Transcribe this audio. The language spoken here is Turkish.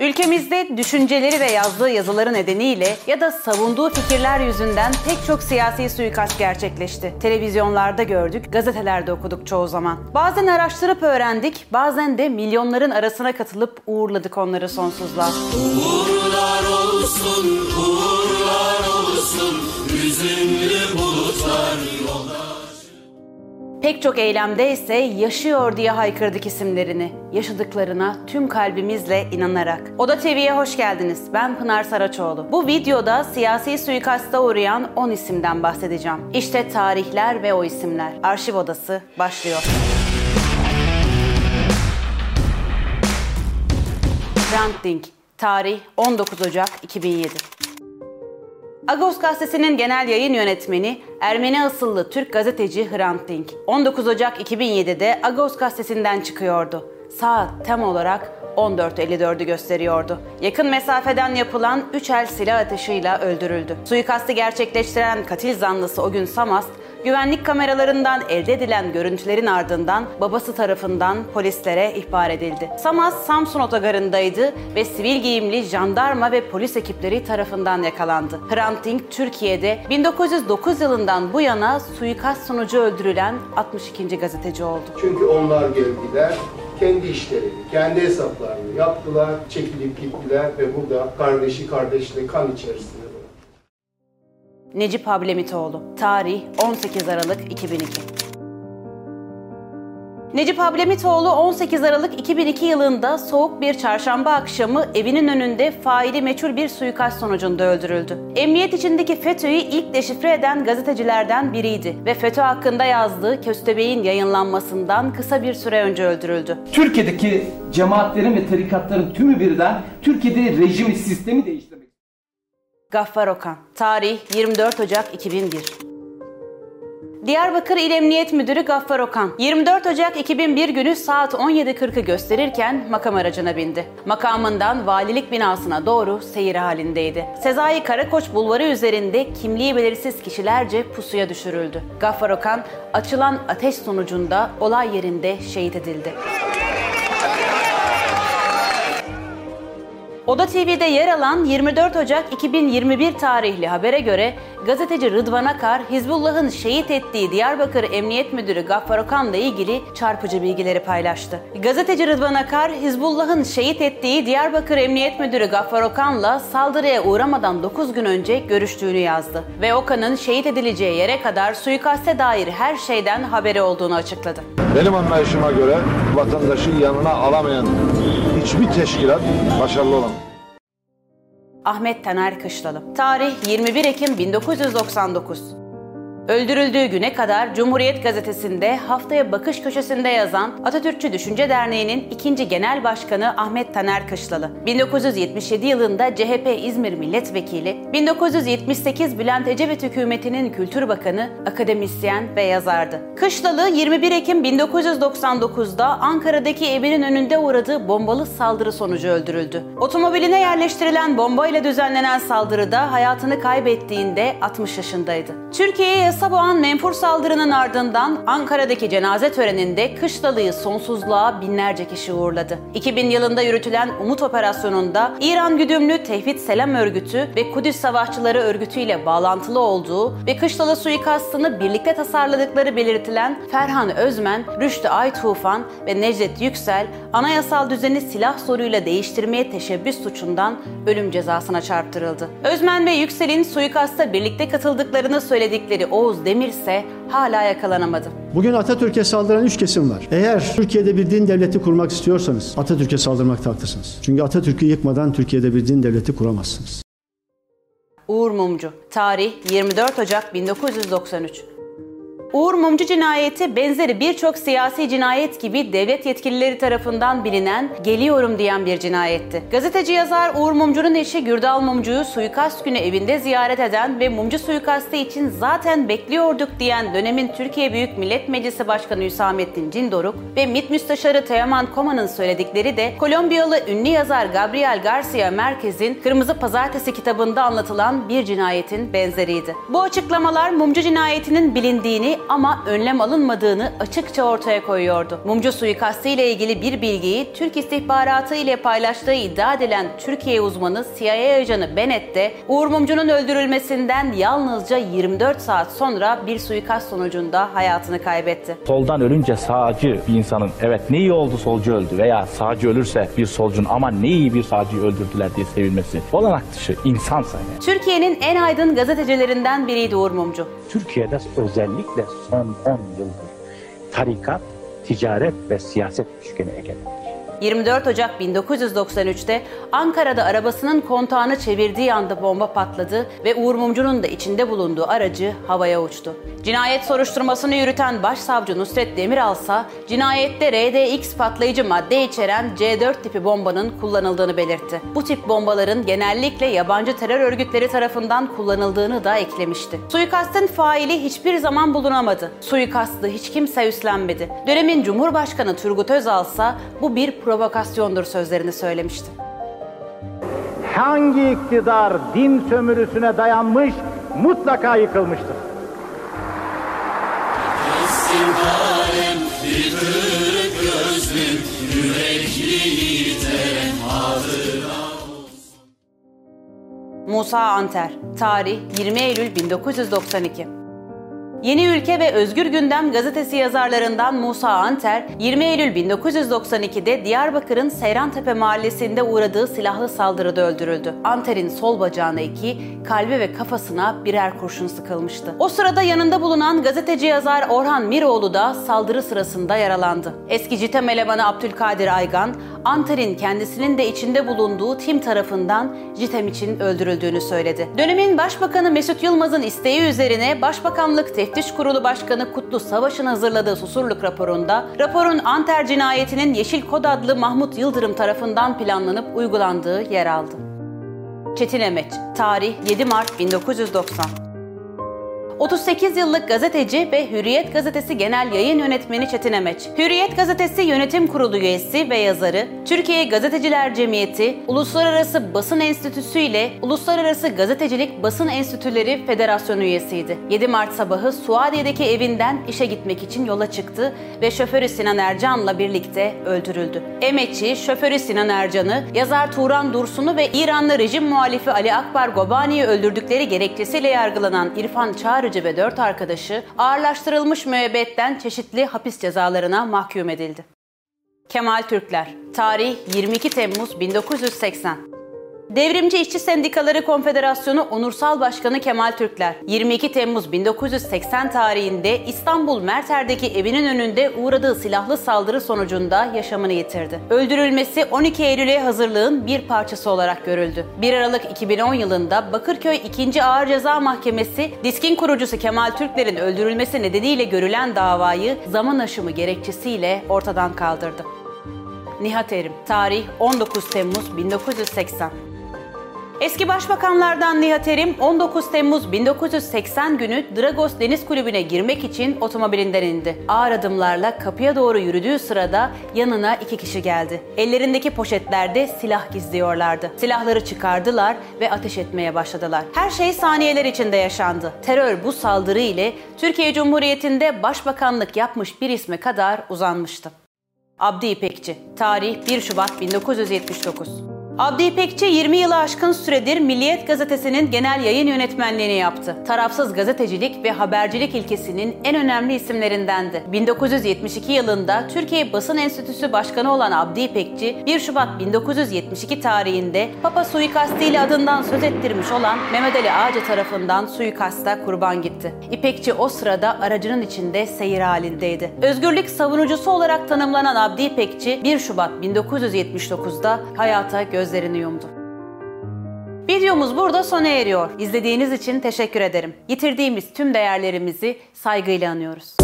Ülkemizde düşünceleri ve yazdığı yazıları nedeniyle ya da savunduğu fikirler yüzünden pek çok siyasi suikast gerçekleşti. Televizyonlarda gördük, gazetelerde okuduk çoğu zaman. Bazen araştırıp öğrendik, bazen de milyonların arasına katılıp uğurladık onları sonsuzluğa. Uğurlar olsun, uğurlar Pek çok eylemde ise yaşıyor diye haykırdık isimlerini. Yaşadıklarına tüm kalbimizle inanarak. Oda TV'ye hoş geldiniz. Ben Pınar Saraçoğlu. Bu videoda siyasi suikasta uğrayan 10 isimden bahsedeceğim. İşte tarihler ve o isimler. Arşiv Odası başlıyor. Hrant Dink Tarih 19 Ocak 2007 Agos gazetesinin genel yayın yönetmeni Ermeni asıllı Türk gazeteci Hrant Dink 19 Ocak 2007'de Agos gazetesinden çıkıyordu. Saat tam olarak 14.54'ü gösteriyordu. Yakın mesafeden yapılan 3 el silah atışıyla öldürüldü. Suikastı gerçekleştiren katil zanlısı o gün Samast, güvenlik kameralarından elde edilen görüntülerin ardından babası tarafından polislere ihbar edildi. Samast Samsun otogarındaydı ve sivil giyimli jandarma ve polis ekipleri tarafından yakalandı. Hrant Türkiye'de 1909 yılından bu yana suikast sonucu öldürülen 62. gazeteci oldu. Çünkü onlar geldiler, kendi işlerini, kendi hesaplarını yaptılar, çekilip gittiler ve burada kardeşi kardeşle kan içerisinde Necip Hablemitoğlu Tarih 18 Aralık 2002 Necip Hablemitoğlu 18 Aralık 2002 yılında soğuk bir çarşamba akşamı evinin önünde faili meçhul bir suikast sonucunda öldürüldü. Emniyet içindeki FETÖ'yü ilk deşifre eden gazetecilerden biriydi ve FETÖ hakkında yazdığı Köstebeğin yayınlanmasından kısa bir süre önce öldürüldü. Türkiye'deki cemaatlerin ve tarikatların tümü birden Türkiye'de rejimi, sistemi değiştirmek Gaffar Okan Tarih 24 Ocak 2001 Diyarbakır İl Emniyet Müdürü Gaffar Okan, 24 Ocak 2001 günü saat 17.40'ı gösterirken makam aracına bindi. Makamından valilik binasına doğru seyir halindeydi. Sezai Karakoç bulvarı üzerinde kimliği belirsiz kişilerce pusuya düşürüldü. Gaffar Okan, açılan ateş sonucunda olay yerinde şehit edildi. Oda TV'de yer alan 24 Ocak 2021 tarihli habere göre gazeteci Rıdvan Akar, Hizbullah'ın şehit ettiği Diyarbakır Emniyet Müdürü Gaffar Okan'la ilgili çarpıcı bilgileri paylaştı. Gazeteci Rıdvan Akar, Hizbullah'ın şehit ettiği Diyarbakır Emniyet Müdürü Gaffar Okan'la saldırıya uğramadan 9 gün önce görüştüğünü yazdı. Ve Okan'ın şehit edileceği yere kadar suikaste dair her şeyden haberi olduğunu açıkladı. Benim anlayışıma göre vatandaşı yanına alamayan hiçbir teşkilat başarılı olamaz. Ahmet Taner Kışlalı. Tarih 21 Ekim 1999. Öldürüldüğü güne kadar Cumhuriyet Gazetesi'nde haftaya bakış köşesinde yazan Atatürkçü Düşünce Derneği'nin ikinci genel başkanı Ahmet Taner Kışlalı. 1977 yılında CHP İzmir Milletvekili, 1978 Bülent Ecevit hükümetinin Kültür Bakanı, akademisyen ve yazardı. Kışlalı 21 Ekim 1999'da Ankara'daki evinin önünde uğradığı bombalı saldırı sonucu öldürüldü. Otomobiline yerleştirilen bomba ile düzenlenen saldırıda hayatını kaybettiğinde 60 yaşındaydı. Türkiye'ye Sabuhan menfur saldırının ardından Ankara'daki cenaze töreninde Kışlalı'yı sonsuzluğa binlerce kişi uğurladı. 2000 yılında yürütülen Umut Operasyonu'nda İran güdümlü Tevhid Selam Örgütü ve Kudüs Savaşçıları Örgütü ile bağlantılı olduğu ve Kışlalı suikastını birlikte tasarladıkları belirtilen Ferhan Özmen, Rüştü Aytufan ve Necdet Yüksel anayasal düzeni silah soruyla değiştirmeye teşebbüs suçundan ölüm cezasına çarptırıldı. Özmen ve Yüksel'in suikasta birlikte katıldıklarını söyledikleri o Oğuz Demir ise hala yakalanamadı. Bugün Atatürk'e saldıran üç kesim var. Eğer Türkiye'de bir din devleti kurmak istiyorsanız Atatürk'e saldırmakta haklısınız. Çünkü Atatürk'ü yıkmadan Türkiye'de bir din devleti kuramazsınız. Uğur Mumcu Tarih 24 Ocak 1993 Uğur Mumcu cinayeti benzeri birçok siyasi cinayet gibi devlet yetkilileri tarafından bilinen geliyorum diyen bir cinayetti. Gazeteci yazar Uğur Mumcu'nun eşi Gürdal Mumcu'yu suikast günü evinde ziyaret eden ve Mumcu suikastı için zaten bekliyorduk diyen dönemin Türkiye Büyük Millet Meclisi Başkanı Hüsamettin Cindoruk ve MİT Müsteşarı Teoman Koma'nın söyledikleri de Kolombiyalı ünlü yazar Gabriel Garcia Merkez'in Kırmızı Pazartesi kitabında anlatılan bir cinayetin benzeriydi. Bu açıklamalar Mumcu cinayetinin bilindiğini ama önlem alınmadığını açıkça ortaya koyuyordu. Mumcu suikastı ile ilgili bir bilgiyi Türk istihbaratı ile paylaştığı iddia edilen Türkiye uzmanı CIA ajanı Bennett de Uğur Mumcu'nun öldürülmesinden yalnızca 24 saat sonra bir suikast sonucunda hayatını kaybetti. Soldan ölünce sağcı bir insanın evet ne iyi oldu solcu öldü veya sağcı ölürse bir solcun ama ne iyi bir sağcıyı öldürdüler diye sevilmesi olanak dışı insansa yani. Türkiye'nin en aydın gazetecilerinden biriydi Uğur Mumcu. Türkiye'de özellikle son 10 yıldır tarikat, ticaret ve siyaset üçgeni egemendir. 24 Ocak 1993'te Ankara'da arabasının kontağını çevirdiği anda bomba patladı ve Uğur Mumcu'nun da içinde bulunduğu aracı havaya uçtu. Cinayet soruşturmasını yürüten Başsavcı Nusret Demiral cinayette RDX patlayıcı madde içeren C4 tipi bombanın kullanıldığını belirtti. Bu tip bombaların genellikle yabancı terör örgütleri tarafından kullanıldığını da eklemişti. Suikastın faili hiçbir zaman bulunamadı. Suikastı hiç kimse üstlenmedi. Dönemin Cumhurbaşkanı Turgut Özal ise bu bir provokasyondur sözlerini söylemişti. Hangi iktidar din sömürüsüne dayanmış mutlaka yıkılmıştır. Musa Anter, tarih 20 Eylül 1992. Yeni Ülke ve Özgür Gündem gazetesi yazarlarından Musa Anter, 20 Eylül 1992'de Diyarbakır'ın Seyrantepe mahallesinde uğradığı silahlı saldırıda öldürüldü. Anter'in sol bacağına iki, kalbi ve kafasına birer kurşun sıkılmıştı. O sırada yanında bulunan gazeteci yazar Orhan Miroğlu da saldırı sırasında yaralandı. Eski CİTEM elemanı Abdülkadir Aygan, Anter'in kendisinin de içinde bulunduğu tim tarafından CİTEM için öldürüldüğünü söyledi. Dönemin Başbakanı Mesut Yılmaz'ın isteği üzerine Başbakanlık Teftiş Kurulu Başkanı Kutlu Savaş'ın hazırladığı Susurluk raporunda, raporun Anter cinayetinin Yeşil Kod adlı Mahmut Yıldırım tarafından planlanıp uygulandığı yer aldı. Çetin Emeç, tarih 7 Mart 1990 38 yıllık gazeteci ve Hürriyet Gazetesi Genel Yayın Yönetmeni Çetin Emeç. Hürriyet Gazetesi Yönetim Kurulu üyesi ve yazarı, Türkiye Gazeteciler Cemiyeti, Uluslararası Basın Enstitüsü ile Uluslararası Gazetecilik Basın Enstitüleri Federasyonu üyesiydi. 7 Mart sabahı Suadiye'deki evinden işe gitmek için yola çıktı ve şoförü Sinan Ercan'la birlikte öldürüldü. Emeç'i, şoförü Sinan Ercan'ı, yazar Turan Dursun'u ve İranlı rejim muhalifi Ali Akbar Gobani'yi öldürdükleri gerekçesiyle yargılanan İrfan Çağrı Arıcı ve dört arkadaşı ağırlaştırılmış müebbetten çeşitli hapis cezalarına mahkum edildi. Kemal Türkler Tarih 22 Temmuz 1980 Devrimci İşçi Sendikaları Konfederasyonu Onursal Başkanı Kemal Türkler 22 Temmuz 1980 tarihinde İstanbul Merter'deki evinin önünde uğradığı silahlı saldırı sonucunda yaşamını yitirdi. Öldürülmesi 12 Eylül'e hazırlığın bir parçası olarak görüldü. 1 Aralık 2010 yılında Bakırköy 2. Ağır Ceza Mahkemesi diskin kurucusu Kemal Türkler'in öldürülmesi nedeniyle görülen davayı zaman aşımı gerekçesiyle ortadan kaldırdı. Nihat Erim, tarih 19 Temmuz 1980 Eski başbakanlardan Nihat Erim 19 Temmuz 1980 günü Dragos Deniz Kulübü'ne girmek için otomobilinden indi. Ağır adımlarla kapıya doğru yürüdüğü sırada yanına iki kişi geldi. Ellerindeki poşetlerde silah gizliyorlardı. Silahları çıkardılar ve ateş etmeye başladılar. Her şey saniyeler içinde yaşandı. Terör bu saldırı ile Türkiye Cumhuriyeti'nde başbakanlık yapmış bir isme kadar uzanmıştı. Abdi İpekçi, tarih 1 Şubat 1979 Abdi İpekçi 20 yılı aşkın süredir Milliyet Gazetesi'nin genel yayın yönetmenliğini yaptı. Tarafsız gazetecilik ve habercilik ilkesinin en önemli isimlerindendi. 1972 yılında Türkiye Basın Enstitüsü Başkanı olan Abdi İpekçi 1 Şubat 1972 tarihinde Papa suikastı ile adından söz ettirmiş olan Mehmet Ali Ağacı tarafından suikasta kurban gitti. İpekçi o sırada aracının içinde seyir halindeydi. Özgürlük savunucusu olarak tanımlanan Abdi İpekçi 1 Şubat 1979'da hayata göz gözlerini yumdu. Videomuz burada sona eriyor. İzlediğiniz için teşekkür ederim. Yitirdiğimiz tüm değerlerimizi saygıyla anıyoruz.